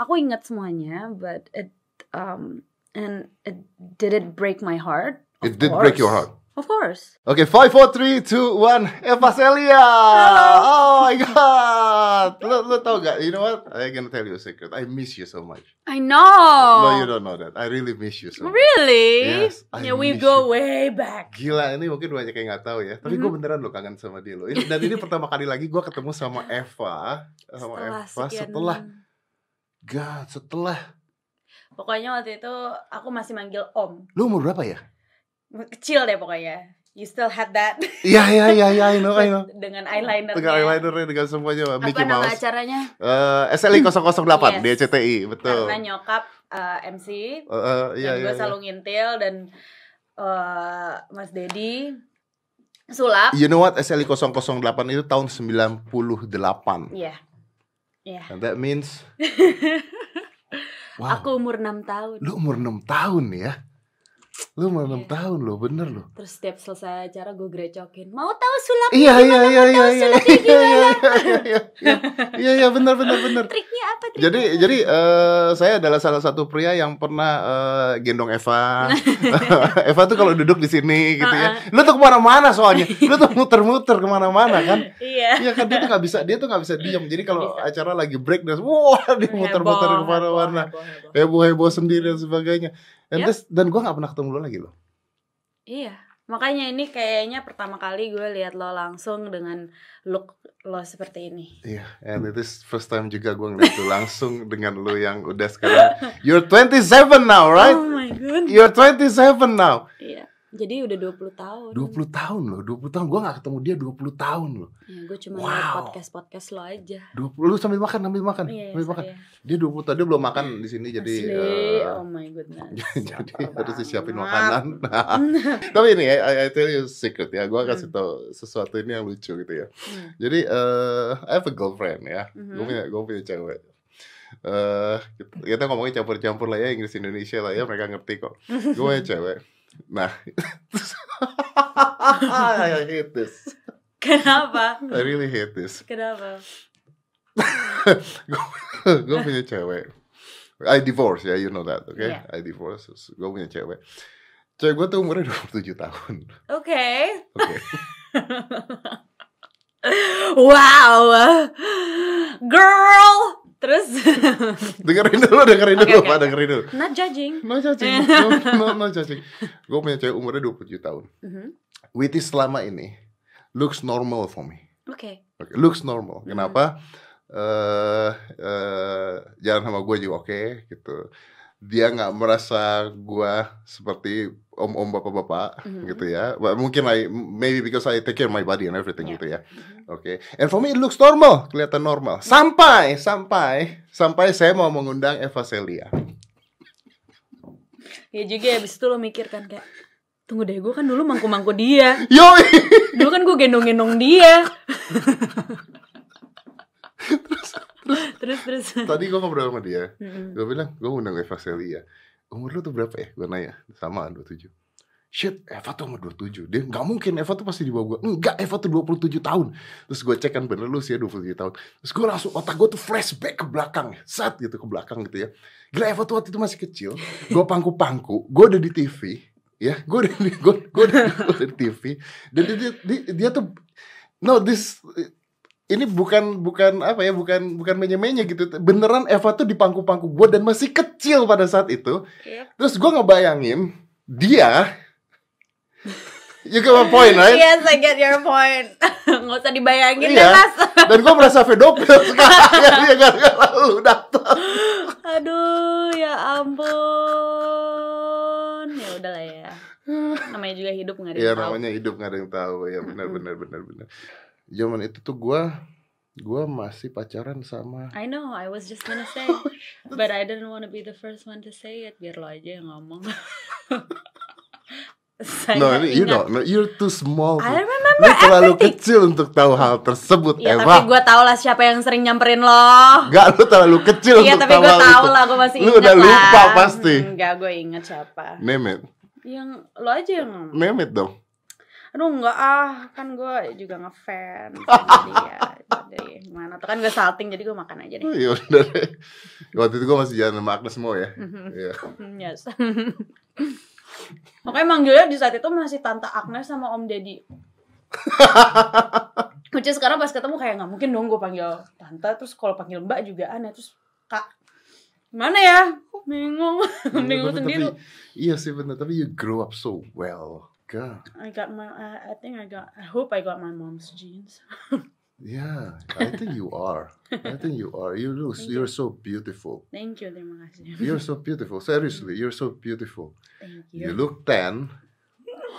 aku ingat semuanya, but it um and it did it break my heart? Of It did break your heart. Of course. Oke, five, four, three, two, one. Eva Celia. Oh my god. Lo, lo tau gak? You know what? I gonna tell you a secret. I miss you so much. I know. No, you don't know that. I really miss you so much. Really? Yes, I yeah, we go you. way back. Gila, ini mungkin banyak yang nggak tahu ya. Tapi gue beneran lo kangen sama dia lo. Ini- Dan ini pertama kali lagi gue ketemu sama Eva, sama Setelah Eva sekian- setelah, God, setelah. Pokoknya waktu itu aku masih manggil Om. Lu umur berapa ya? Kecil deh pokoknya. You still had that Iya, iya, iya, iya, I know, I know. dengan eyeliner. Dengan eyelinernya, dengan semuanya, Apa Mickey nama Mouse. acaranya? Eh, SLI 008 di Yes. CTI, betul. Karena nyokap uh, MC Eh, eh, iya, dan iya, gue iya. selalu ngintil dan uh, Mas Dedi sulap. You know what? SLI 008 itu tahun 98. Iya. Iya. And that means Wow. Aku umur 6 tahun. Lu umur 6 tahun ya? Lu umur 6 Iya. tahun lo, bener lo. Terus setiap selesai acara gue grecokin. Mau tahu sulap Iya, iya, iya, iya, iya. sulapnya Iya, iya, iya, iya. Iya, iya, bener, bener, bener. triknya apa? Jadi, jadi eh, saya adalah salah satu pria yang pernah eh, gendong Eva. Eva tuh kalau duduk di sini gitu ya. Lu tuh ke mana-mana soalnya. Lu tuh muter-muter ke mana-mana kan. Iya. Iya kan dia tuh nggak bisa, dia tuh nggak bisa diam. Jadi kalau acara lagi break dan wah dia muter-muter Heboh, ke mana-mana. heboh, heboh, sendiri dan sebagainya. Dan, Yap. terus- dan gue gak pernah ketemu lo lagi loh. Iya. Makanya ini kayaknya pertama kali gue lihat lo langsung dengan look lo seperti ini. Iya, and it is first time juga gue ngeliat lo langsung dengan lo yang udah sekarang. You're 27 now, right? Oh my god. You're 27 now. Iya. Jadi udah 20 tahun. 20 tahun loh, 20 tahun. Gue gak ketemu dia 20 tahun loh. Ya, gue cuma Wow. podcast-podcast lo aja. 20, lu sambil makan, sambil makan, Iya, sambil makan. saya. Dia 20 tahun, dia belum makan di sini jadi Asli. eh, oh my goodness. jadi harus disiapin makanan. Tapi ini ya, I, I tell you a secret ya. Gue kasih Hmm. tau sesuatu ini yang lucu gitu ya. Hmm. Jadi eh I have a girlfriend ya. Mhm. Gue punya gue punya cewek. Eh kita, kita ngomongnya campur-campur lah ya Inggris Indonesia lah ya mereka ngerti kok. Gue cewek. Nah, I hate this. Kenapa? I really hate this. Kenapa? gue punya cewek. I divorce ya, you know that, okay? Iya. I divorce. Gue punya cewek. Cewek gue tuh umurnya 27 tahun. Oke. Oke. wow. Girl. Terus dengerin dulu, dengerin dulu, oke, Pak, dengerin dulu. not judging. No judging, no, no, no judging. Gue punya cewek umurnya 27 tahun. Mhm. Which is selama ini looks normal for me. Oke. Okay, looks normal. Hmm. Kenapa? Eh eh, jalan sama gue juga oke gitu. Dia nggak merasa gue seperti om-om bapak-bapak Mhm. gitu ya. But mungkin I maybe because I take care of my body and everything Yeah. gitu ya. Oke. And for me it looks normal, kelihatan normal. Sampai sampai sampai saya mau mengundang Eva Celia. Ya juga abis itu lo mikir kan kayak Tunggu deh, gue kan dulu mangku-mangku dia Yoi. Dulu kan gue gendong-gendong dia Terus, terus Tadi gue ngobrol sama dia. Mm-mm. Gue bilang, gue undang Eva Celia. Umur lu tuh berapa ya? Gue nanya. Sama, 27. Shit, Eva tuh umur 27. Dia nggak mungkin, Eva tuh pasti di bawah gue. Enggak, Eva tuh 27 tahun. Terus gue cek kan bener lu sih ya 27 tahun. Terus gue langsung, otak gue tuh flashback ke belakang. Saat gitu, ke belakang gitu ya. Gila, Eva tuh waktu itu masih kecil. Gue pangku-pangku. Gue udah di TV. Ya, gue udah, di- gue, gue udah, di TV. Dan dia, dia, dia tuh, no, this, ini bukan bukan apa ya bukan bukan menye-menye gitu. Beneran Eva tuh di pangku-pangku gue dan masih kecil pada saat itu. Yep. terus gue ngebayangin dia you get my point right? Yes, I get your point. Nggak usah dibayangin Iya. deh, Mas. Dan gue merasa pedofil sekarang ya dia gara-gara lu datang Aduh, ya ampun. Ya udahlah ya. Namanya juga hidup nggak ada ya yang tahu. namanya hidup gak ada yang tahu. Ya benar benar benar benar zaman itu tuh gue gue masih pacaran sama I know, I was just gonna say But I didn't want to be the first one to say it Biar lo aja yang ngomong Saya no ini you don't no, you're too small I remember lu terlalu everything. kecil untuk tahu hal tersebut Ya Eva tapi gue tau lah siapa yang sering nyamperin lo Gak, lu terlalu kecil Iya untuk tapi tahu gue hal tau itu. lah, gue masih Lu ingat udah lah lupa pasti. Enggak, gue ingat siapa Name it. Yang lo aja yang ngomong Name it dong. Aduh enggak ah kan gue juga ngefans jadi ya jadi gimana tuh kan gue salting jadi gue makan aja deh Oh, iya udah deh. Waktu itu gue masih jalan sama Agnes mau ya. Mhm. Iya. yes makanya manggilnya di saat itu masih tante Agnes sama Om Deddy is sekarang pas ketemu kayak nggak mungkin dong gue panggil tante terus kalau panggil mbak juga aneh terus kak gimana ya bingung bingung Tapi- sendiri tapi- iya sih bener, tapi you grow up so well. God. I got my I, I think I got I hope I got my mom's jeans. Yeah, I think you are. I think you are. You look, Thank you're so beautiful. thank you kasih You're so beautiful. Seriously, you're so beautiful. thank You you look tan.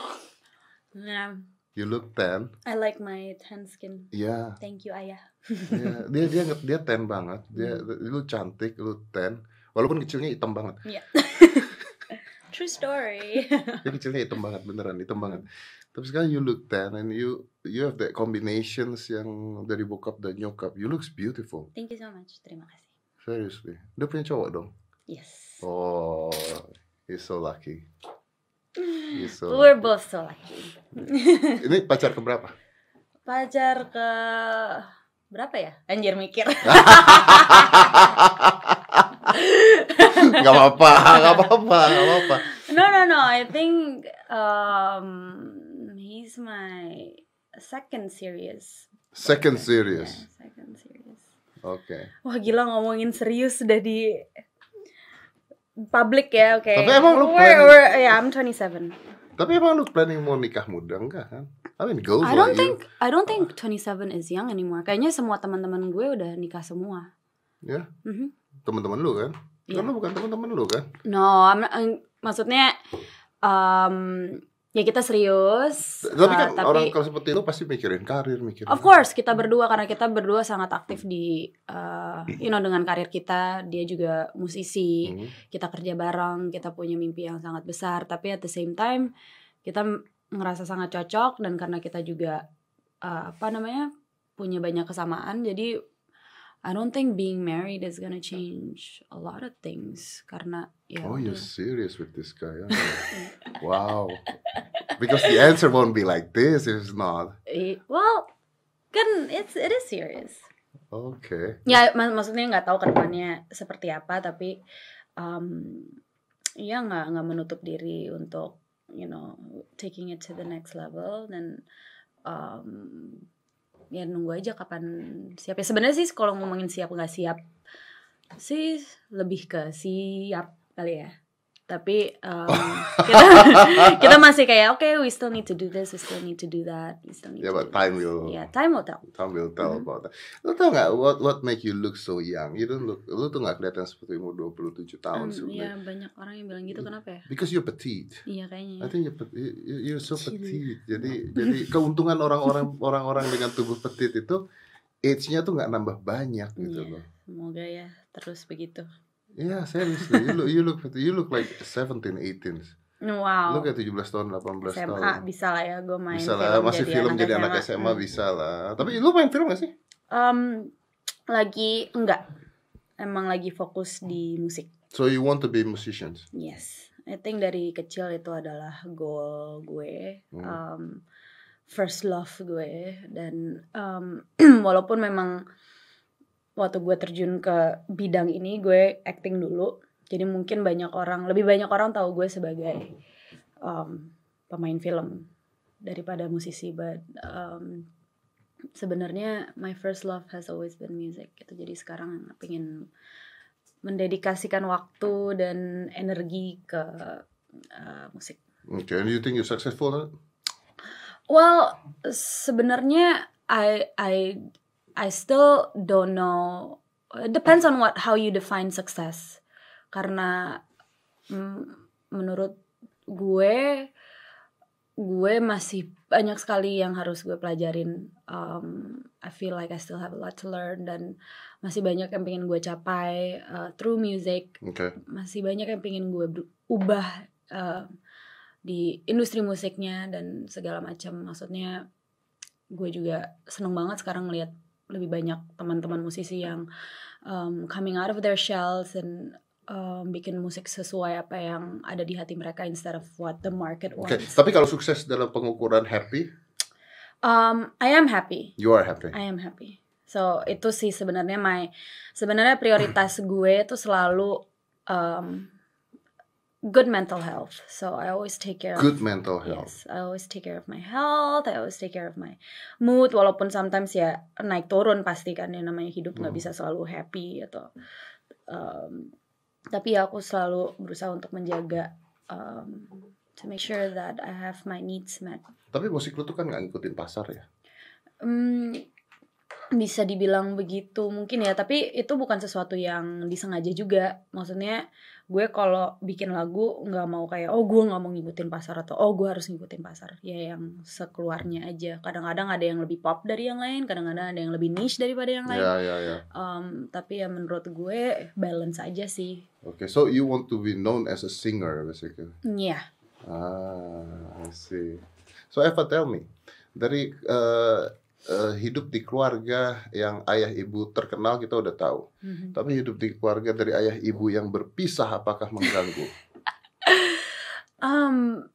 nah You look tan. I like my tan skin Ya, thank you ayah ya. dia dia dia tan banget. Dia mm. lu cantik, lu tan. Walaupun kecilnya hitam banget. Iya. True story. Dia kecilnya hitam banget beneran, hitam banget. Tapi sekarang you look tan and you you have that combinations yang dari bokap dan nyokap. You looks beautiful. Thank you so much. Terima kasih. Seriously. Dia punya cowok dong. Yes. Oh, he's so lucky. He's so We're lucky. both so lucky. Ini pacar keberapa? Pacar ke berapa ya? Anjir mikir. gak apa-apa, gak apa-apa, gak apa-apa. no no no. I think um he's my second serious. Second Yeah, serious. second serious. Oke. Wah gila ngomongin serius sudah di public ya, oke. Tapi emang lu We're- planning- we're- yeah, I'm 27. Tapi emang lu planning mau nikah muda enggak kan? I mean, girls I don't think I don't think 27 is young anymore. Kayaknya semua teman-teman gue udah nikah semua. you. Ya, Mhm. teman-teman lu kan? Iya. Kan lu bukan teman-teman lu kan? No, I'm not- eh, maksudnya um, ya kita serius. Tapi uh, kan tapi orang kalau seperti lu pasti mikirin karir, mikirin. of course kita berdua karena kita berdua sangat aktif di uh, you know dengan karir kita. Dia juga musisi. Hmm. Kita kerja bareng, kita punya mimpi yang sangat besar. Tapi at the same time kita ngerasa sangat cocok dan karena kita juga uh, apa namanya punya banyak kesamaan. Jadi I don't think being married is gonna change a lot of things karena ya Oh, you're serious with this guy. huh? wow. Because the answer won't be like this if it's not. Well, kan it's it is serious. Oke. Ya mak- maksudnya nggak tahu ke depannya seperti apa, tapi um, ya nggak nggak menutup diri untuk you know taking it to the next level dan um, ya nunggu aja kapan siap. Ya sebenarnya sih kalau ngomongin siap nggak siap sih lebih ke siap kali ya tapi um, kita kita masih kayak oke we still need to do this we still need to do that we still need Yeah, to but time this. will- yeah time will tell Time will tell Mhm. about that. Lu tau gak what what make you look so young? You don't look, lu tuh gak kelihatan seperti umur 27 tahun Um, sebenarnya. ya banyak orang yang bilang gitu kenapa ya Because you're petite. iya kayaknya I think you're, you- you- you're so petite. Jadi jadi keuntungan orang-orang orang-orang dengan tubuh petite itu age-nya tuh nggak nambah banyak gitu Iya. loh. semoga ya terus begitu Iya, seriously. You look you look you look like 17, 18. wow Lu kayak 17 tahun, 18 SMA tahun. bisa lah ya gue main Bisa lah, masih film jadi anak SMA Hmm. bisa lah. Tapi lu main film gak sih? Um, lagi enggak emang lagi fokus di musik So you want to be musicians? yes I think dari kecil itu adalah goal gue Hmm. um, first love gue dan um, walaupun memang waktu gue terjun ke bidang ini gue acting dulu jadi mungkin banyak orang lebih banyak orang tahu gue sebagai um, pemain film daripada musisi but um, sebenarnya my first love has always been music gitu jadi sekarang pengen mendedikasikan waktu dan energi ke uh, musik Okay, and you think you're successful? it? Well, sebenarnya I I I still don't know. It depends on what how you define success. Karena mm, menurut gue gue masih banyak sekali yang harus gue pelajarin. Um, I feel like I still have a lot to learn dan masih banyak yang pengen gue capai uh, through music Okay. masih banyak yang pengen gue ubah uh, di industri musiknya dan segala macam maksudnya gue juga seneng banget sekarang ngeliat lebih banyak teman-teman musisi yang um, coming out of their shells and um, bikin musik sesuai apa yang ada di hati mereka instead of what the market Oke, wants. tapi kalau sukses dalam pengukuran happy, Um, I am happy. you are happy. I am happy. So itu sih sebenarnya my sebenarnya prioritas gue itu selalu um, good mental health. So I always take care of Good mental health. Yes, I always take care of my health. I always take care of my mood. Walaupun sometimes ya naik turun pasti kan yang namanya hidup nggak Hmm. bisa selalu happy atau. Um, tapi ya aku selalu berusaha untuk menjaga um, to make sure that I have my needs met. Tapi musik lu tuh kan nggak ngikutin pasar ya. Hmm, bisa dibilang begitu mungkin ya, tapi itu bukan sesuatu yang disengaja juga. Maksudnya gue kalau bikin lagu nggak mau kayak oh gue nggak mau ngikutin pasar atau oh gue harus ngikutin pasar. Ya yang sekeluarnya aja. Kadang-kadang ada yang lebih pop dari yang lain, kadang-kadang ada yang lebih niche daripada yang lain. Ya, ya, ya. Um, tapi ya menurut gue balance aja sih. Oke, so you want to be known as a singer basically. Iya. Ah, I see. So Eva, tell me, dari eh, eh, hidup di keluarga yang ayah ibu terkenal kita udah tahu. Mhm. Tapi hidup di keluarga dari ayah ibu yang berpisah apakah mengganggu? Um,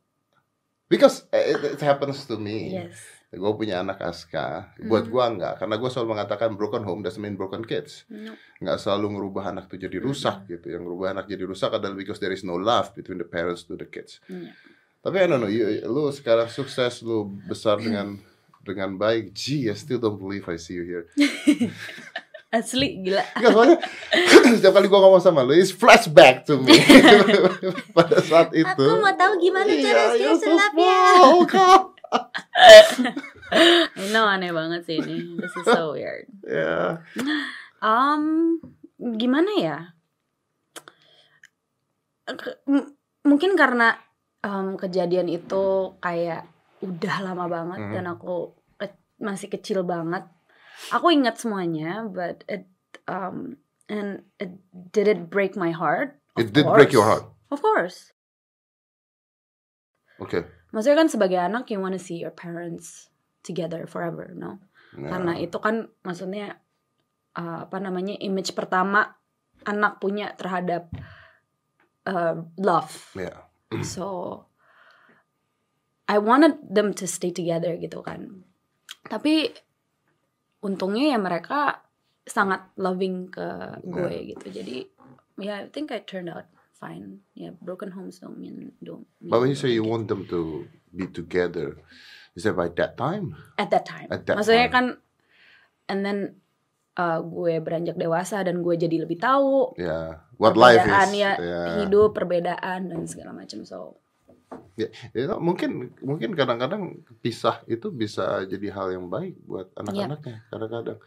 Because eh, it, it happens to me. yes. Gue punya anak Aska, buat Mhm. gue enggak, karena gue selalu mengatakan broken home doesn't mean broken kids. No. Nggak selalu ngerubah anak tuh jadi rusak gitu. Yang ngerubah anak jadi rusak adalah because there is no love between the parents to the kids. Iya. Tapi I don't know, you, lu sekarang sukses, lu besar dengan dengan baik. Gee, I still don't believe I see you here. Asli gila. Enggak soalnya setiap kali gua ngomong sama lu, it's flashback to me. Pada saat itu. tahu gimana Iya, so small, Kak. I know aneh banget sih ini. This is so weird. Ya. Um, gimana ya? M- mungkin karena um, kejadian itu kayak udah lama banget Mhm. dan aku ke- masih kecil banget. Aku ingat semuanya, but it um and it did it break my heart? Of It did break your course. heart. Of course. Oke. Maksudnya kan sebagai anak you wanna see your parents together forever, no? Nah, karena itu kan maksudnya uh, apa namanya image pertama anak punya terhadap uh, love ya. so I wanted them to stay together gitu kan tapi untungnya ya mereka sangat loving ke gue gitu jadi ya I think I turned out fine ya broken homes don't mean don't mean But when you say you want them to be together, is that by that time? at that time. At that Maksudnya time. kan and then uh, gue beranjak dewasa dan gue jadi lebih tahu Ya, what life is. ya Ya. hidup, perbedaan dan segala macam. So Ya, ya, mungkin mungkin kadang-kadang pisah itu bisa jadi hal yang baik buat anak-anaknya kadang-kadang.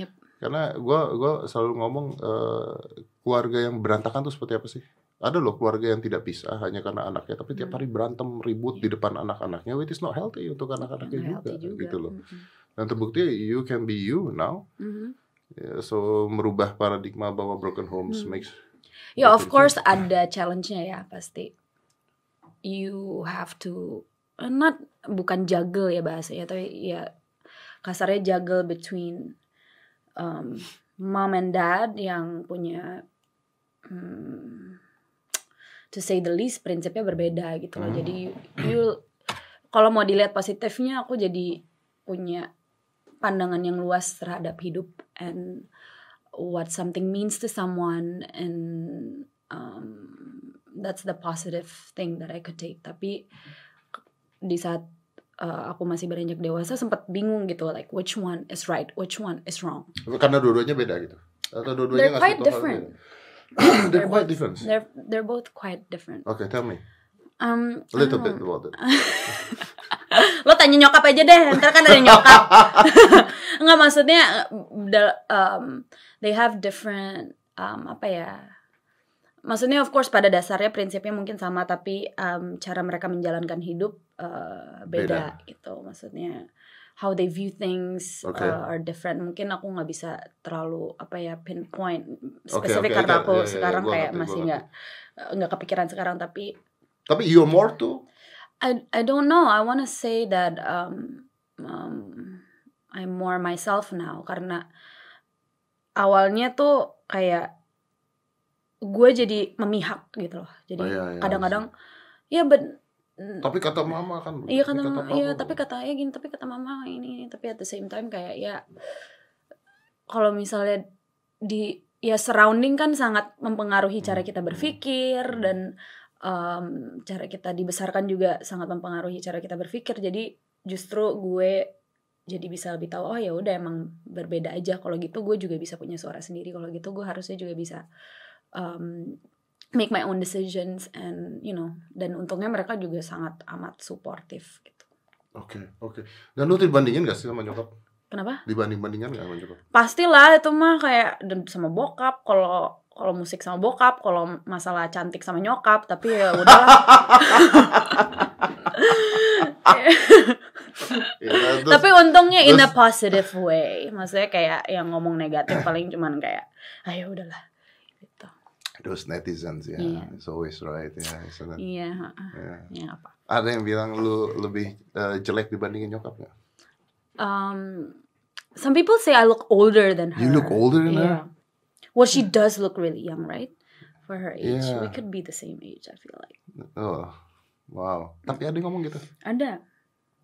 Yep. Karena gua gua selalu ngomong eh, keluarga yang berantakan tuh seperti apa sih? Ada loh keluarga yang tidak pisah hanya karena anaknya, tapi tiap Hmm. hari berantem ribut di depan anak-anaknya, which is not healthy untuk anak-anaknya juga, juga. gitu loh. Mm-mm. Dan terbukti you can be you now. Mhm. Ya, so merubah paradigma bahwa broken homes Hmm. makes Ya of Betul course ada challenge-nya ya pasti. You have to uh, not bukan juggle ya bahasanya tapi ya kasarnya juggle between um, mom and dad yang punya hmm, to say the least prinsipnya berbeda gitu loh. Hmm. Jadi you kalau mau dilihat positifnya aku jadi punya pandangan yang luas terhadap hidup and what something means to someone and um, that's the positive thing that I could take tapi di saat uh, aku masih beranjak dewasa sempat bingung gitu like which one is right which one is wrong karena dua-duanya beda gitu. Atau dua-duanya They're quite different. They're They're quite both- different. they're they're both quite different Okay, tell me um a little bit about it. lo tanya nyokap aja deh ntar kan ada nyokap nggak maksudnya the, um, they have different um, apa ya maksudnya of course pada dasarnya prinsipnya mungkin sama tapi um, cara mereka menjalankan hidup uh, beda, gitu. Maksudnya how they view things Oke. uh, are different. Mungkin aku nggak bisa terlalu apa ya pinpoint spesifik oke, karena I get- aku ya, ya, ya, sekarang gua kayak ngerti, gua masih nggak nggak kepikiran sekarang tapi Tapi you're more to I I don't know. I want to say that um, um, I'm more myself now. Karena awalnya tuh kayak gue jadi memihak gitu loh jadi Oh, iya, iya, kadang-kadang ya but Tapi kata mama kan. Iya kata mama, papa. iya tapi kata ya gini, tapi kata mama ini, ini. tapi at the same time kayak ya kalau misalnya di ya surrounding kan sangat mempengaruhi cara kita berpikir dan em, cara kita dibesarkan juga sangat mempengaruhi cara kita berpikir. Jadi justru gue jadi bisa lebih tahu oh ya udah emang berbeda aja kalau gitu gue juga bisa punya suara sendiri kalau gitu gue harusnya juga bisa um, make my own decisions and you know dan untungnya mereka juga sangat amat suportif gitu Oke, oke. Dan lu dibandingin gak sih sama nyokap? kenapa Dibanding-bandingan gak sama nyokap? pastilah itu mah kayak sama bokap kalau kalau musik sama bokap kalau masalah cantik sama nyokap tapi ya udahlah Iya, terus- tapi untungnya in a positive way maksudnya kayak yang ngomong negatif paling cuman kayak ayo udahlah gitu Those netizens ya, Iya. it's always right ya. isn't it? iya heeh. Ya. ya apa Ada yang bilang lu lebih eh, jelek dibandingin nyokap gak? um some people say I look older than her You look older than her? yeah well she does look really young right for her age Yeah. we could be the same age I feel like Oh, wow. Tapi ada yang ngomong gitu. ada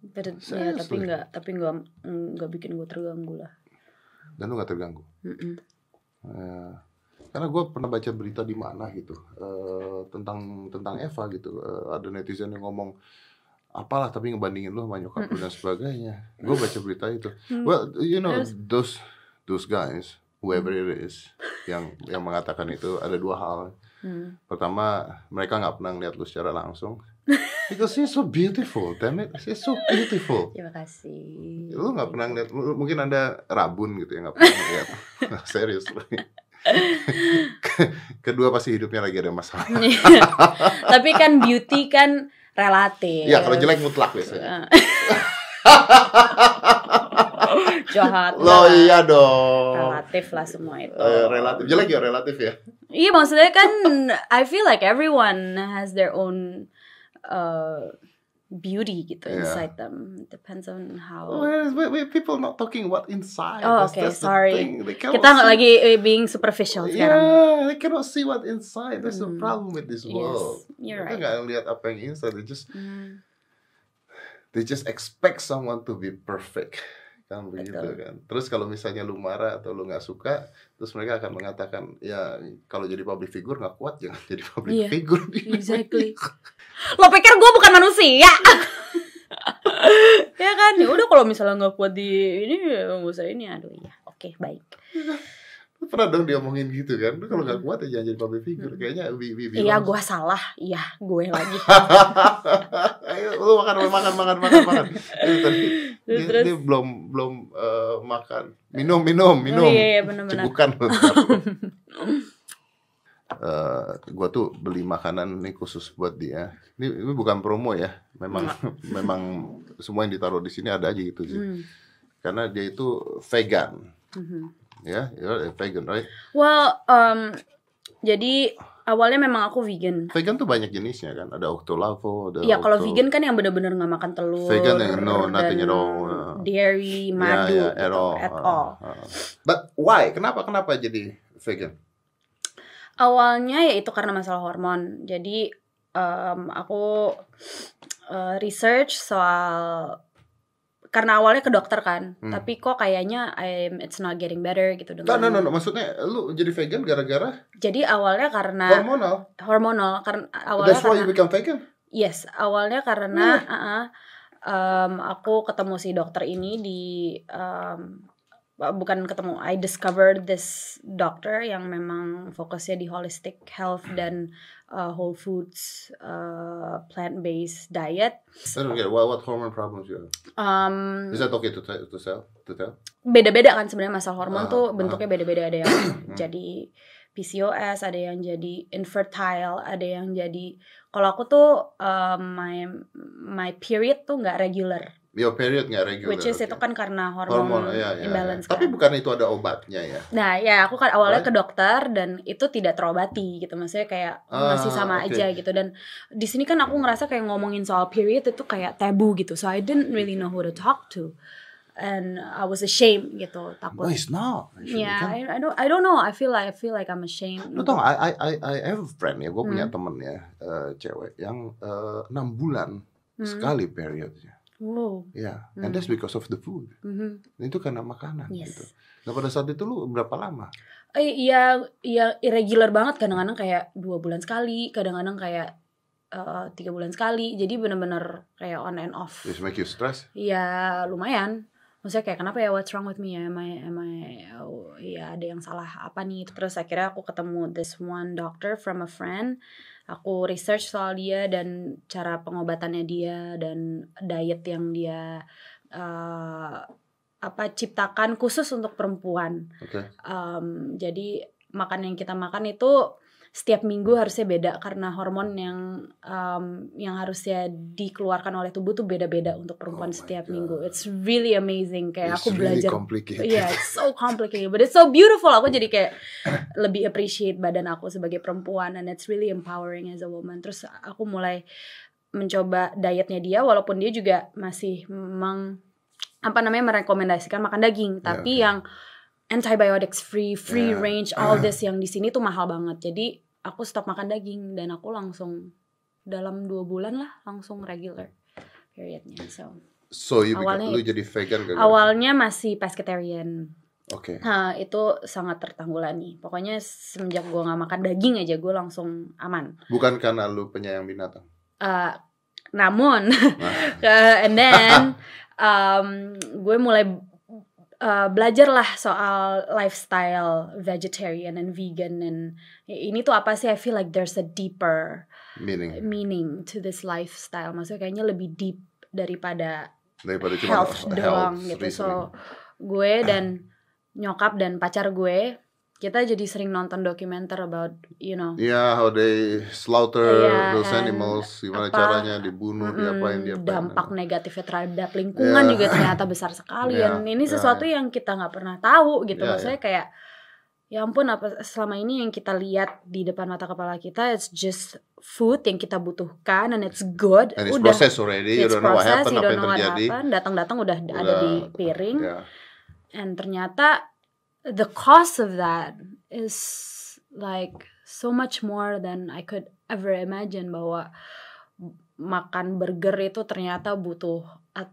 But ya tapi nggak tapi nggak nggak bikin gue terganggu lah Dan lu gak terganggu. Mm-mm. Ya. Karena gue pernah baca berita di mana gitu eh, tentang tentang Eva gitu. Eh, ada netizen yang ngomong apalah tapi ngebandingin lu sama nyokap lu dan sebagainya. Gue baca berita itu. Hmm. Well, you know those those guys, whoever it is, yang yang mengatakan itu ada dua hal. Hmm. Pertama, mereka nggak pernah lihat lu secara langsung. Because she's so beautiful, damn it, she's so beautiful. terima kasih Lu nggak pernah ngeliat, mungkin ada rabun gitu ya nggak pernah ngeliat. Serius. Kedua pasti hidupnya lagi ada masalah. tapi kan beauty kan relatif Iya, kalau jelek mutlak biasanya. jahat Lo lah. iya dong. relatif lah semua itu Eh, relatif jelek ya relatif ya. iya maksudnya kan I feel like everyone has their own uh, beauty gitu Yeah. inside them depends on how Whereas we, we people not talking what inside. Oh, That's- okay, that's the sorry. kita nggak lagi eh, being superficial sekarang Yeah, they cannot see what inside. That's the Hmm. problem with this Yes, world. you're Mereka right. nggak lihat apa yang inside. They just Hmm. they just expect someone to be perfect kan begitu Betul. kan. Terus kalau misalnya lu marah atau lu nggak suka terus mereka akan mengatakan ya kalau jadi public figure nggak kuat jangan jadi public Iya, figure exactly. lo pikir gue bukan manusia? Ya kan? Ya udah kalau misalnya nggak kuat di ini ya nggak usah ini. Aduh ya oke baik. Lu pernah dong diomongin gitu kan? Lu kalau nggak kuat ya jangan jadi public figure. Kayaknya bi bi iya gue salah. Iya gue lagi. Ayo lu makan makan makan makan makan. Ini tadi Terus, dia, terus. dia belum belum eh, makan minum minum minum Oh, iya, iya, benar-benar. cebukan lu Eh, gua tuh beli makanan nih khusus buat dia. Ini, ini bukan promo ya, memang memang semua yang ditaruh di sini ada aja gitu sih. Hmm. Karena dia itu vegan, Mhm. ya, ya vegan, right? well um, jadi awalnya memang aku vegan Vegan tuh banyak jenisnya kan, ada octolavo, ada Iya kalau vegan kan yang benar-benar nggak makan telur, Vegan yang no, nothing at all, uh. dairy, madu, ya, gitu, at all. at uh, all. uh. But why? Kenapa kenapa jadi vegan? Awalnya ya itu karena masalah hormon. Jadi em, aku eh, research soal karena awalnya ke dokter kan, Hmm. tapi kok kayaknya I'm, it's not getting better gitu No, no, no, no, maksudnya lu jadi vegan gara-gara Jadi awalnya karena hormonal. hormonal karena awalnya That's why karena you become vegan. Yes, awalnya karena uh-uh, um, aku ketemu si dokter ini di um, bukan ketemu, I discovered this doctor yang memang fokusnya di holistic health dan uh, whole foods, uh, plant based diet. I don't get it. what, what hormone problems you have. Um, Is that okay to tell to tell to tell? beda-beda kan sebenarnya masalah hormon Ah, tuh ah. bentuknya beda-beda ada yang jadi PCOS, ada yang jadi infertile, ada yang jadi kalau aku tuh um, my my period tuh nggak regular, Your period nggak regular. which is okay. itu kan karena hormon, hormon, ya, ya, ya. imbalance. Tapi kan. bukan itu ada obatnya ya. Nah ya aku kan awalnya Right. ke dokter dan itu tidak terobati gitu, maksudnya kayak Ah, masih sama oke. aja gitu dan di sini kan aku ngerasa kayak ngomongin soal period itu kayak tabu gitu, so I didn't really know who to talk to. and I was ashamed gitu No, takut it's not. Actually, yeah. I, I don't I don't know I feel like I feel like I'm ashamed Lu tau I, I, I, I have a friend ya, gue punya Hmm. temen ya, eh, cewek yang eh, enam bulan Hmm. sekali periodnya. Wow Ya, Hmm. and that's because of the food. Mhm. Itu karena makanan Yes. gitu. Nah pada saat itu lu berapa lama? Eh, iya iya irregular banget kadang-kadang kayak dua bulan sekali kadang-kadang kayak eh, tiga bulan sekali jadi bener-bener kayak on and off Just make you stress? ya lumayan maksudnya kayak kenapa ya what's wrong with me ya am I, am I oh, ya ada yang salah apa nih terus akhirnya aku ketemu this one doctor from a friend aku research soal dia dan cara pengobatannya dia dan diet yang dia eh, apa ciptakan khusus untuk perempuan Oke. Um, jadi makan yang kita makan itu setiap minggu harusnya beda karena hormon yang um, yang harusnya dikeluarkan oleh tubuh tuh beda-beda untuk perempuan Oh setiap God. minggu. It's really amazing kayak It's aku really belajar. complicated. Iya, it's so complicated, but it's so beautiful. Aku jadi kayak lebih appreciate badan aku sebagai perempuan, and it's really empowering as a woman. Terus aku mulai mencoba dietnya dia, walaupun dia juga masih meng apa namanya merekomendasikan makan daging, Ya, tapi oke. yang antibiotics free, free Ya. range, all this yang di sini tuh mahal banget. Jadi aku stop makan daging dan aku langsung dalam dua bulan lah langsung regular periodnya. So So you become- Awalnya- lu jadi vegan gara-gara awalnya masih pescatarian. Oke. Nah, itu sangat tertanggulangi. Pokoknya semenjak gua nggak makan daging aja gue langsung aman. Bukan karena lu penyayang binatang. Eh, namun, Nah, and then um, gue mulai eh, belajar lah soal lifestyle vegetarian and vegan and ini tuh apa sih? I feel like there's a deeper meaning meaning to this lifestyle. Maksudnya kayaknya lebih deep daripada daripada cuma health doang gitu. So gue dan nyokap dan pacar gue kita jadi sering nonton dokumenter about you know. Iya, how they slaughter Iya, those and animals, gimana apa, caranya dibunuh, mm, diapain, diapain. dampak negatifnya terhadap lingkungan Iya. juga ternyata besar sekali. Iya, dan ini iya, sesuatu yang kita nggak pernah tahu gitu. Iya, maksudnya kayak ya ampun apa selama ini yang kita lihat di depan mata kepala kita it's just food yang kita butuhkan and it's good. And it's udah. processed already, you don't know what happened, apa yang terjadi. datang-datang udah, ada Udah, di piring. Ya. and ternyata the cost of that is like so much more than I could ever imagine bahwa makan burger itu ternyata butuh a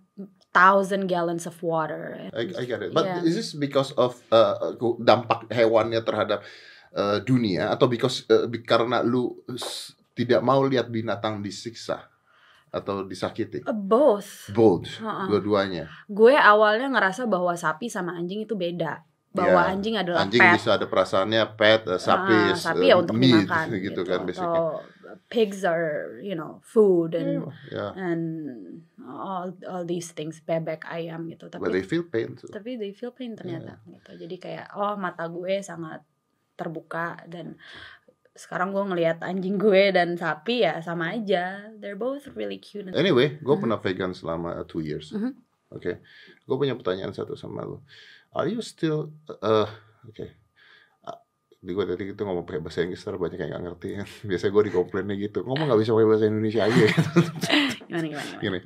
thousand gallons of water. I, I get it. But Yeah. is this because of uh, dampak hewannya terhadap uh, dunia atau because uh, karena lu tidak mau lihat binatang disiksa atau disakiti? Uh, both. Both, Uh-uh. dua-duanya. Gue awalnya ngerasa bahwa sapi sama anjing itu beda. Bahwa Ya, anjing adalah Anjing pet. bisa ada perasaannya pet, uh, sapi, Ah, sapi uh, ya untuk meat, dimakan gitu, kan basically. Atau pigs are, you know, food and Yeah, and all all these things bebek ayam gitu but tapi they feel pain too. tapi they feel pain ternyata gitu jadi kayak oh mata gue sangat terbuka dan sekarang gue ngelihat anjing gue dan sapi ya sama aja they're both really cute Anyway, gue pernah vegan selama uh, two years. Mhm. Oke, gue punya pertanyaan satu sama lu. Are you still, uh, oke, Ah, di gue tadi itu ngomong pakai bahasa Inggris, terus banyak yang gak ngerti. Biasanya gue dikomplainnya gitu, ngomong gak bisa pakai bahasa Indonesia aja. gimana gimana, gimana? Gini,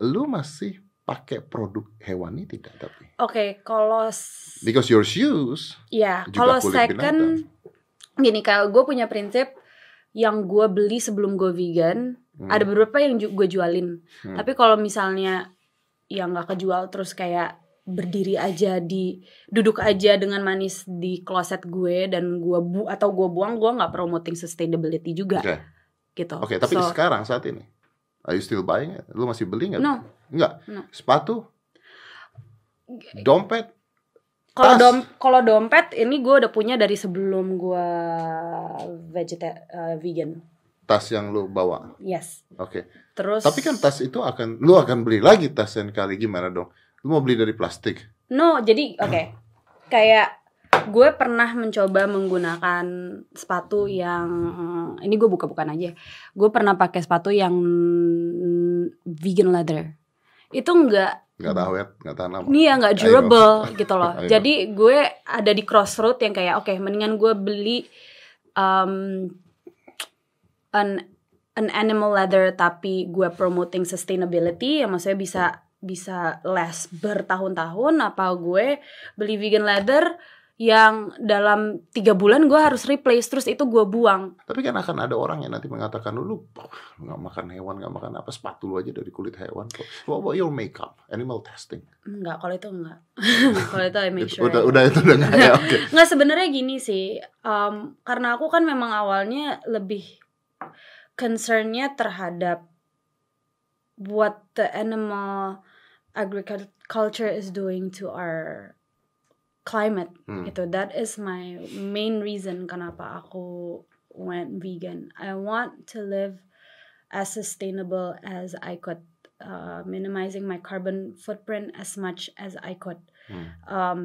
lu masih pakai produk hewani tidak tapi? oke kalau s- Because your shoes, ya juga kalau second gini kalau gue punya prinsip yang gue beli sebelum gue vegan hmm, ada beberapa yang gue jualin Hmm. tapi kalau misalnya yang nggak kejual terus kayak berdiri aja di duduk aja dengan manis di kloset gue dan gue bu atau gue buang gue nggak promoting sustainability juga Oke. gitu Oke, tapi So, sekarang saat ini, are you still buying it? Lu masih beli nggak? no Enggak. No. Sepatu, dompet, kalau dom kalau dompet ini gue udah punya dari sebelum gue vegeta eh, vegan tas yang lu bawa. yes Oke. terus Tapi kan tas itu akan lu akan beli lagi tas yang kali gimana dong? Lu mau beli dari plastik? No, jadi oke. Kayak gue pernah mencoba menggunakan sepatu yang ini gue buka-bukan aja. Gue pernah pakai sepatu yang vegan leather. Itu enggak Nggak awet, nggak tahan lama. Nih ya nggak durable gitu loh. Jadi gue ada di crossroad yang kayak oke mendingan gue beli um, an an animal leather tapi gue promoting sustainability ya maksudnya bisa bisa last bertahun-tahun apa gue beli vegan leather yang dalam tiga bulan gue harus replace terus itu gue buang Tapi kan akan ada orang yang nanti mengatakan lu "Oh, nggak makan hewan, nggak makan apa sepatu lu aja dari kulit hewan. What about your makeup, animal testing? Enggak, kalau itu enggak. kalau itu I make sure. udah udah itu udah nggak ya oke. Enggak sebenarnya gini sih. em, karena aku kan memang awalnya lebih concernnya terhadap what the animal agriculture is doing to our climate Hmm. gitu. That is my main reason kenapa aku went vegan. I want to live as sustainable as I could, uh, minimizing my carbon footprint as much as I could. Hmm. Um,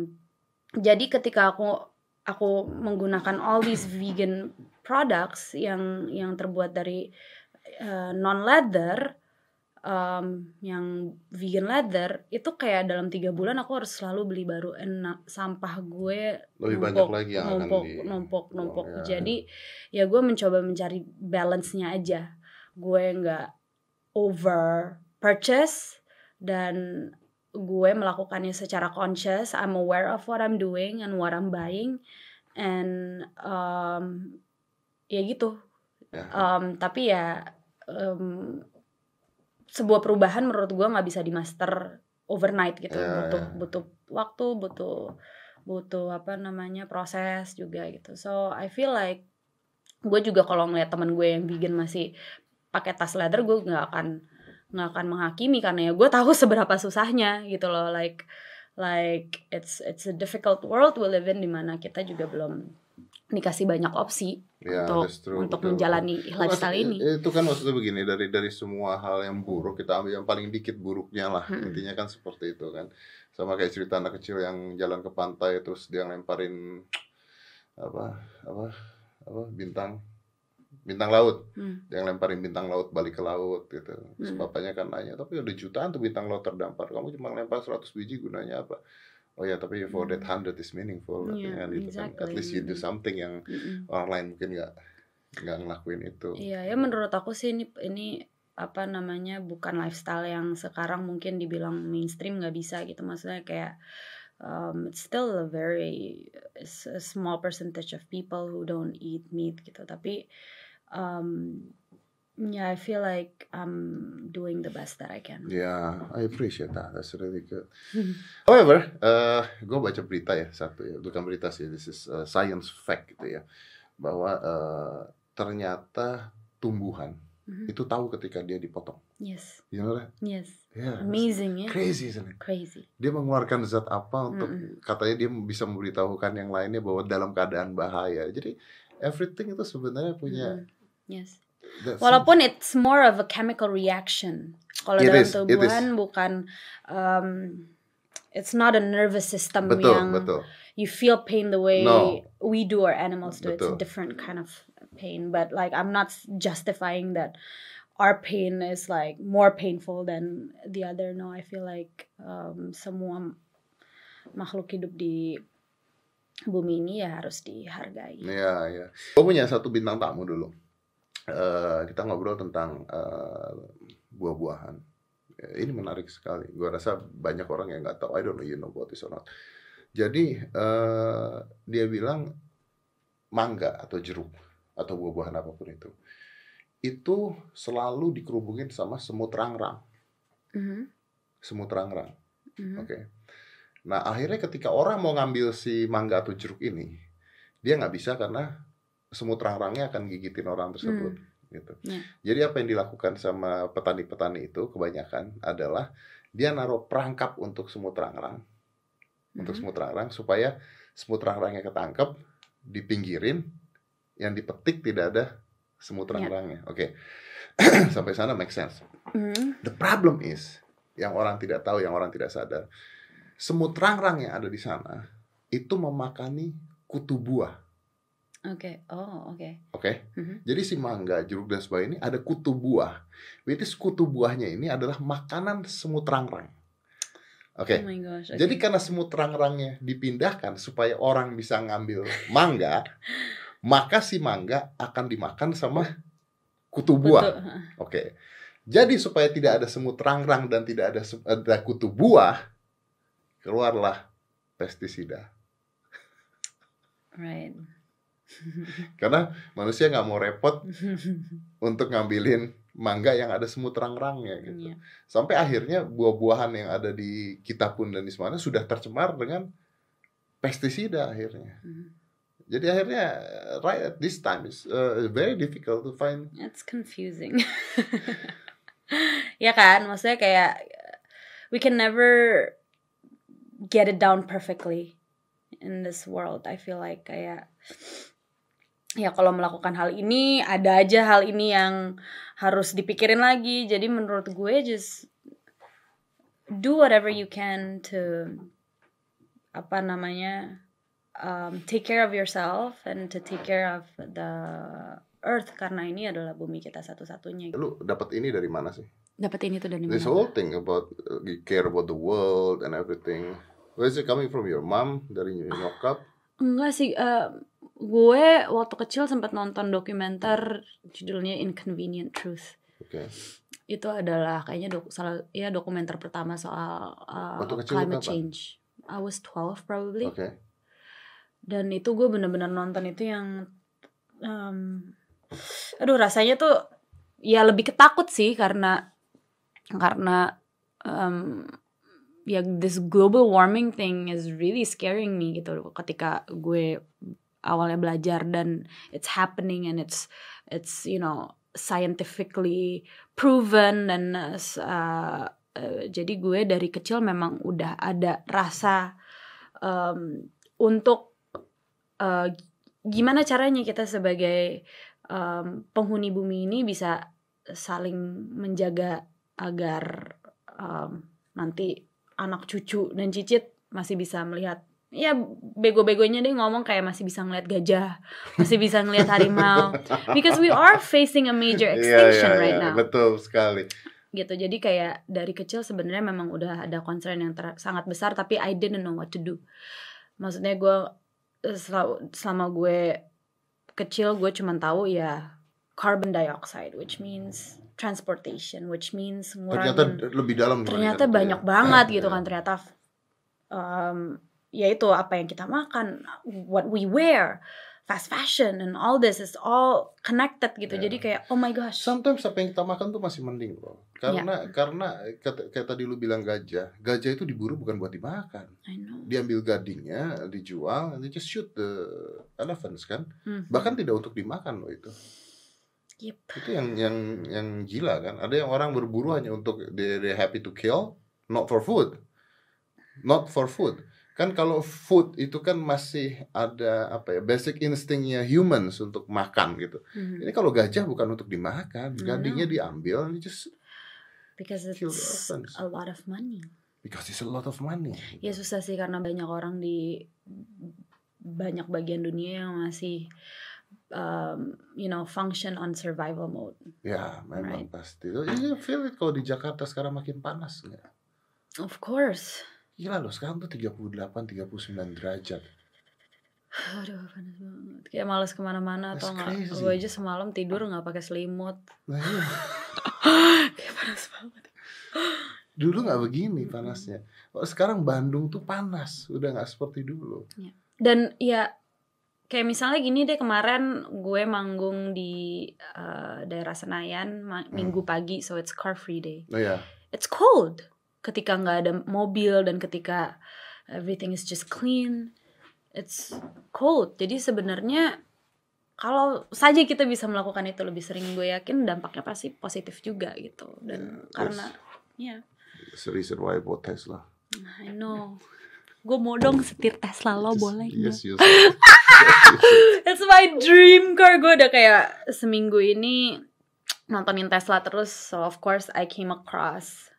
jadi ketika aku aku menggunakan all these vegan products yang yang terbuat dari non leather, um, yang vegan leather itu kayak dalam tiga bulan aku harus selalu beli baru. Enak sampah gue Lebih banyak numpuk, lagi yang akan numpuk di numpuk numpuk. ya. jadi ya gue mencoba mencari balance-nya aja. Gue nggak over purchase dan gue melakukannya secara conscious. I'm aware of what I'm doing and what I'm buying. And um, ya gitu. Um, tapi ya um, sebuah perubahan menurut gue nggak bisa dimaster overnight gitu. Ya, butuh ya. butuh waktu butuh butuh apa namanya proses juga gitu. So I feel like gue juga kalau ngeliat temen gue yang vegan masih pakai tas leather gue nggak akan nggak akan menghakimi karena ya gue tahu seberapa susahnya gitu loh. Like like it's it's a difficult world we live in di mana kita juga belum dikasih banyak opsi Ya, untuk true, untuk betul, menjalani lifestyle ini. Itu kan maksudnya begini dari dari semua hal yang buruk kita ambil yang paling dikit buruknya lah. Mm-mm. Intinya kan seperti itu kan. Sama kayak cerita anak kecil yang jalan ke pantai terus dia lemparin apa apa apa bintang bintang laut. Hmm. Dia lemparin bintang laut balik ke laut gitu. Terus Mm. bapaknya kan nanya, "Tapi ada jutaan tuh bintang laut terdampar. Kamu cuma lempar 100 biji gunanya apa?" Oh ya, tapi for that Hmm. 100 is meaningful Iya, katanya gitu kan. At exactly. least you do something yang Mm-mm. orang lain mungkin nggak nggak ngelakuin itu. Iya ya menurut aku sih ini ini apa namanya bukan lifestyle yang sekarang mungkin dibilang mainstream nggak bisa gitu maksudnya kayak um, it's still a very a small percentage of people who don't eat meat gitu tapi um, yeah I feel like I'm doing the best that I can. Yeah, I appreciate that. That's really good. However, uh, gue baca berita ya satu ya, bukan berita sih, this is uh, science fact gitu ya, bahwa uh, ternyata tumbuhan Mhm. itu tahu ketika dia dipotong. Yes, You know that? yes, Yeah. amazing ya, Crazy isn't it? crazy. Dia mengeluarkan zat apa untuk Mm-mm. katanya dia bisa memberitahukan yang lainnya bahwa dalam keadaan bahaya. Jadi everything itu sebenarnya punya. Mm-mm. Yes. That Walaupun it's more of a chemical reaction. Kalau It dalam is, it tubuhan bukan um, it's not a nervous system betul yang betul. you feel pain the way No. we do or animals do. It's a Betul. different kind of pain. But like I'm not justifying that our pain is like more painful than the other. No, I feel like um, semua makhluk hidup di bumi ini ya harus dihargai. Iya, iya. Gue punya satu bintang tamu dulu. Eh, kita ngobrol tentang eh, buah-buahan. Eh, Ini menarik sekali. Gue rasa banyak orang yang nggak tahu. I don't know you know about this or not. Jadi eh, dia bilang mangga atau jeruk atau buah-buahan apa pun itu, itu selalu dikerubungin sama semut rangrang. Mhm, Semut rangrang. mhm. Oke. Nah akhirnya ketika orang mau ngambil si mangga atau jeruk ini, dia nggak bisa karena semut rangrangnya akan gigitin orang tersebut. Gitu. Ya. Jadi apa yang dilakukan sama petani-petani itu kebanyakan adalah dia naruh perangkap untuk semut rangrang, untuk Mhm. semut rangrang supaya semut rangrangnya ketangkep, dipinggirin, yang dipetik tidak ada semut Ya. rangrangnya. Oke. Sampai sana make sense. Mhm. The problem is yang orang tidak tahu, yang orang tidak sadar, semut rangrang yang ada di sana itu memakani kutu buah. Oke. Oh, oke. Oke, Mhm. jadi si mangga, jeruk dan sebagainya ini ada kutu buah. Which is kutu buahnya ini adalah makanan semut rangrang. Oke, Oh my gosh. oke. jadi karena semut rangrangnya dipindahkan supaya orang bisa ngambil mangga, maka si mangga akan dimakan sama kutu buah. Oke. Jadi supaya tidak ada semut rangrang dan tidak ada, se- ada kutu buah, keluarlah pestisida. Right. Karena manusia nggak mau repot untuk ngambilin mangga yang ada semut rangrangnya gitu. Iya. Sampai akhirnya buah-buahan yang ada di kita pun dan di mana sudah tercemar dengan pestisida akhirnya. Mhm. Jadi akhirnya right at this time is uh, very difficult to find It's confusing. ya kan, maksudnya kayak we can never get it down perfectly in this world. I feel like kayak ya kalau melakukan hal ini ada aja hal ini yang harus dipikirin lagi. Jadi menurut gue just do whatever you can to apa namanya um, take care of yourself and to take care of the earth karena ini adalah bumi kita satu-satunya. lu dapat ini dari mana sih? Dapat ini tuh dari This mana? whole thing about uh, you care about the world and everything. Where is it coming from your mom dari nyokap? Enggak sih, eh, gue waktu kecil sempat nonton dokumenter judulnya Inconvenient Truth. Oke. Itu adalah kayaknya dok salah ya dokumenter pertama soal uh, Waktu kecil lu climate change. I was 12 probably. Oke. Dan itu gue bener-bener nonton itu yang um, aduh rasanya tuh ya lebih ketakut sih karena karena um, ya this global warming thing is really scaring me gitu ketika gue awalnya belajar dan it's happening and it's it's you know scientifically proven dan uh, uh, jadi gue dari kecil memang udah ada rasa um, untuk uh, gimana caranya kita sebagai um, penghuni bumi ini bisa saling menjaga agar um, nanti anak cucu dan cicit masih bisa melihat ya bego-begonya deh ngomong kayak masih bisa ngeliat gajah masih bisa ngeliat harimau because we are facing a major extinction Iya, iya, right iya, now Betul sekali. gitu jadi kayak dari kecil sebenarnya memang udah ada concern yang ter- sangat besar tapi I didn't know what to do maksudnya gue eh, sel- selama gue kecil gue cuman tahu ya carbon dioxide which means transportation which means Ternyata ngurangin lebih dalam ternyata dibandingkan banyak ya. banget Iya. gitu kan ternyata um, ya itu apa yang kita makan what we wear fast fashion and all this is all connected gitu Iya. jadi kayak oh my gosh Sometimes apa yang kita makan tuh masih mending loh. Karena karena kata- kayak tadi lu bilang gajah, gajah itu diburu bukan buat dimakan. I know Diambil gadingnya, dijual, and they just shoot the elephants kan. Mhm. Bahkan tidak untuk dimakan loh itu. Yep. Itu yang yang yang gila kan. Ada yang orang berburu hanya untuk they they happy to kill, not for food. Not for food. Kan kalau food itu kan masih ada apa ya basic instingnya humans untuk makan gitu. Mhm. Ini kalau gajah bukan untuk dimakan, gadingnya diambil, and just because it's a lot of money. because it's a lot of money. Ya susah sih karena banyak orang di banyak bagian dunia yang masih um, you know function on survival mode. Ya, memang Right. pasti. You feel it kalau di Jakarta sekarang makin panas nggak? Of course. Gila loh, sekarang tuh 38, 39 derajat. Aduh panas banget. Kayak males ke mana-mana atau nggak. Gue aja semalam tidur nggak pakai selimut. Nah iya, Kayak panas banget. dulu nggak begini panasnya. Kalau sekarang Bandung tuh panas, udah nggak seperti dulu. Dan ya kayak misalnya gini deh kemarin gue manggung di uh, daerah Senayan ma- minggu pagi so it's car free day. Oh ya, It's cold ketika nggak ada mobil dan ketika everything is just clean. It's cold. Jadi sebenarnya kalau saja kita bisa melakukan itu lebih sering gue yakin dampaknya pasti positif juga gitu. Dan Yeah, karena ya that's the reason why I bought Tesla. I know. Gue mau dong setir Tesla lo Just- boleh nggak? Yes, yes. yes, That's my dream car. Gue udah kayak seminggu ini nontonin Tesla terus. So of course I came across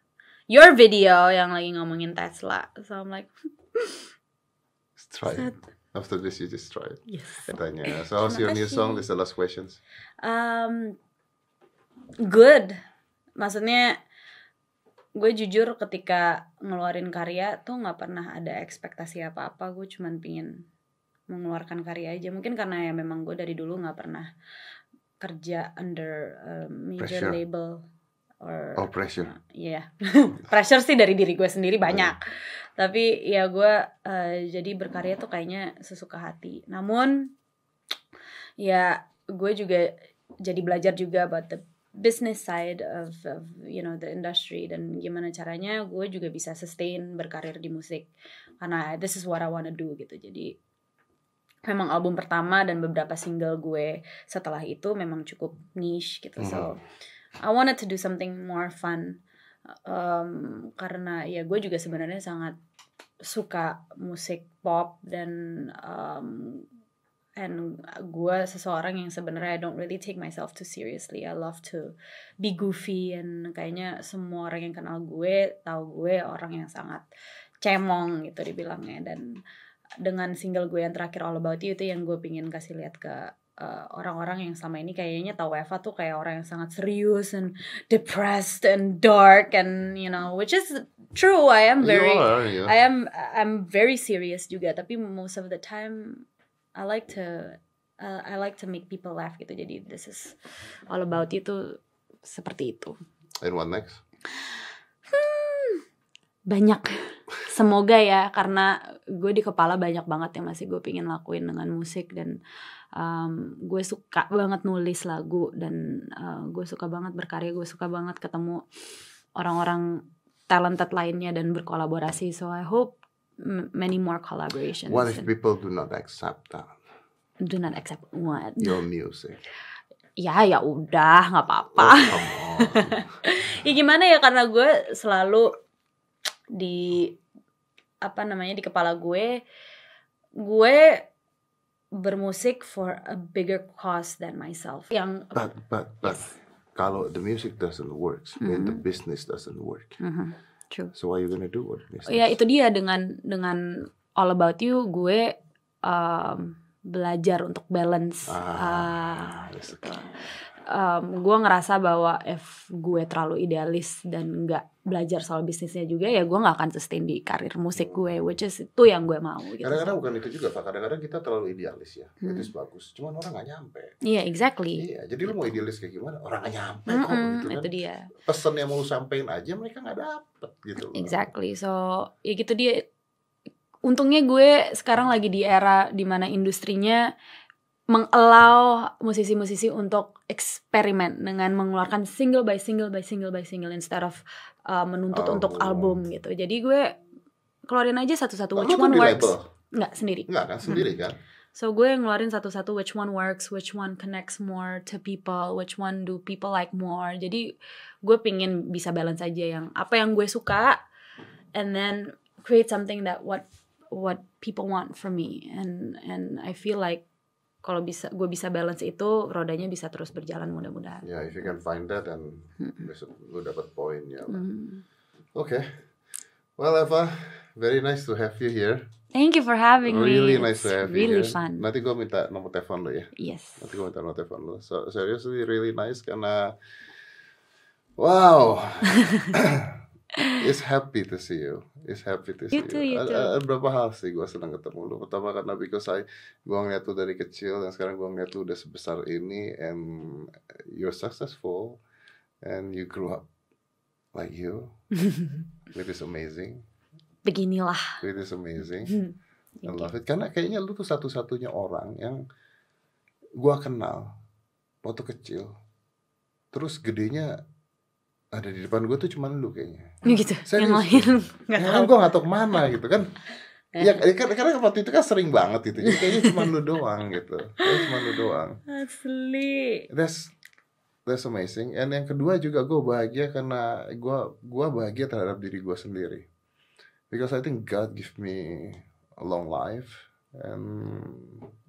your video yang lagi ngomongin Tesla. So I'm like, try it. After this, you just try it. yes. Tanya. So how's your new song? This is the last questions. Um, good. Maksudnya gue jujur ketika ngeluarin karya tuh nggak pernah ada ekspektasi apa-apa. Gue cuman pingin mengeluarkan karya aja. Mungkin karena ya memang gue dari dulu nggak pernah kerja under um, major Pressure. label or Oh pressure. Iya, pressure sih dari diri gue sendiri banyak. Tapi ya gue eh, jadi berkarya tuh kayaknya sesuka hati. Namun ya gue juga jadi belajar juga about the business side of, of you know the industry dan gimana caranya gue juga bisa sustain berkarir di musik karena this is what I wanna do gitu. Jadi memang album pertama dan beberapa single gue setelah itu memang cukup niche gitu. So I wanted to do something more fun um, karena ya gue juga sebenarnya sangat suka musik pop dan um, and gue seseorang yang sebenarnya I don't really take myself too seriously. I love to be goofy and kayaknya semua orang yang kenal gue tahu gue orang yang sangat cemong gitu dibilangnya dan dengan single gue yang terakhir All About You itu yang gue pingin kasih lihat ke uh, orang-orang yang selama ini kayaknya tahu Eva tuh kayak orang yang sangat serius and depressed and dark and you know which is true I am very are, ya. I am I'm very serious juga tapi most of the time I like to uh, I like to make people laugh gitu jadi this is all about tuh seperti itu And what next? Banyak. Semoga ya karena gue di kepala banyak banget yang masih gue pingin lakuin dengan musik dan um, gue suka banget nulis lagu dan uh, gue suka banget berkarya gue suka banget ketemu orang-orang talented lainnya dan berkolaborasi. So I hope many more collaborations. What if people do not accept that? Do not accept what? Your music? ya ya udah nggak apa-apa. Oh, ya gimana ya karena gue selalu di apa namanya di kepala gue gue bermusik for a bigger cause than myself yang But but but kalau the music doesn't work, then the Mhm. business doesn't work. Mhm, true So what are you gonna do with business? ya itu dia dengan dengan all about you gue um, belajar untuk balance Ah, gitu. Um, gue ngerasa bahwa if gue terlalu idealis dan nggak belajar soal bisnisnya juga ya gue nggak akan sustain di karir musik gue which is itu yang gue mau gitu Kadang-kadang bukan itu juga, Pak. Kadang-kadang kita terlalu idealis ya. Hmm. Itu bagus. Cuman orang nggak nyampe. iya exactly Iya, jadi lu mau idealis kayak gimana? Orang nggak nyampe kok Mm-mm, gitu kan. itu dia Pesan yang mau lu sampein aja mereka nggak dapet gitu. loh. exactly so ya gitu dia untungnya gue sekarang lagi di era di mana industrinya mengallow musisi-musisi untuk eksperimen dengan mengeluarkan single by single by single by single instead of uh, menuntut untuk Album. gitu jadi gue keluarin aja satu-satu Lu which one works label? nggak sendiri Enggak kan sendiri kan? So gue ngeluarin satu-satu which one works, which one connects more to people, which one do people like more. Jadi gue pingin bisa balance aja yang apa yang gue suka, and then create something that what what people want from me. And and I feel like kalau bisa gue bisa balance itu, rodanya bisa terus berjalan mudah-mudahan. Ya, if you can find that dan Mm-mm. besok lu dapat poin ya. lah. Hmm. Oke. Well, Eva, very nice to have you here. Thank you for having Really me. nice to have you really fun. Nanti gue minta nomor telepon lu ya. Yes. Nanti gue minta nomor telepon lu. So, seriously really nice karena wow. It's happy to see you. It's happy to see You too, you Ada- too. Ada berapa hal sih gue senang ketemu lu. Pertama karena because I gue ngeliat lu dari kecil dan sekarang gue ngeliat lu udah sebesar ini and you're successful and you grew up like you. It is amazing. Beginilah. It is amazing. Hmm. I love it. Karena kayaknya lu tuh satu-satunya orang yang gua kenal waktu kecil. Terus gedenya ada di depan gua tuh cuman lu kayaknya. Gitu. Serius. Yang lain nggak Ya tahu. kan gua gak tau ke mana gitu kan. Ya kan- karena waktu itu kan sering banget gitu. Jadi kayaknya cuma lu doang gitu. Kayaknya cuma lu doang. Asli. That's that's amazing. And yang kedua juga gue bahagia karena gua gua bahagia terhadap diri gua sendiri. Because I think God give me a long life and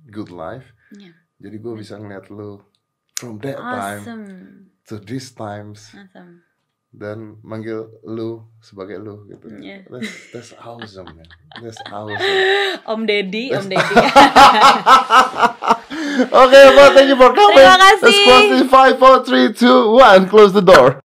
good life. Yeah. Jadi gue bisa ngeliat lu from that time Awesome. to these times Awesome. Dan manggil lu sebagai lu gitu. Yeah. That's that's awesome man. That's awesome. Om Deddy, Om Deddy. okay, well, thank you for coming. Terima kasih. Let's close in five, four, three, two, one. Close the door.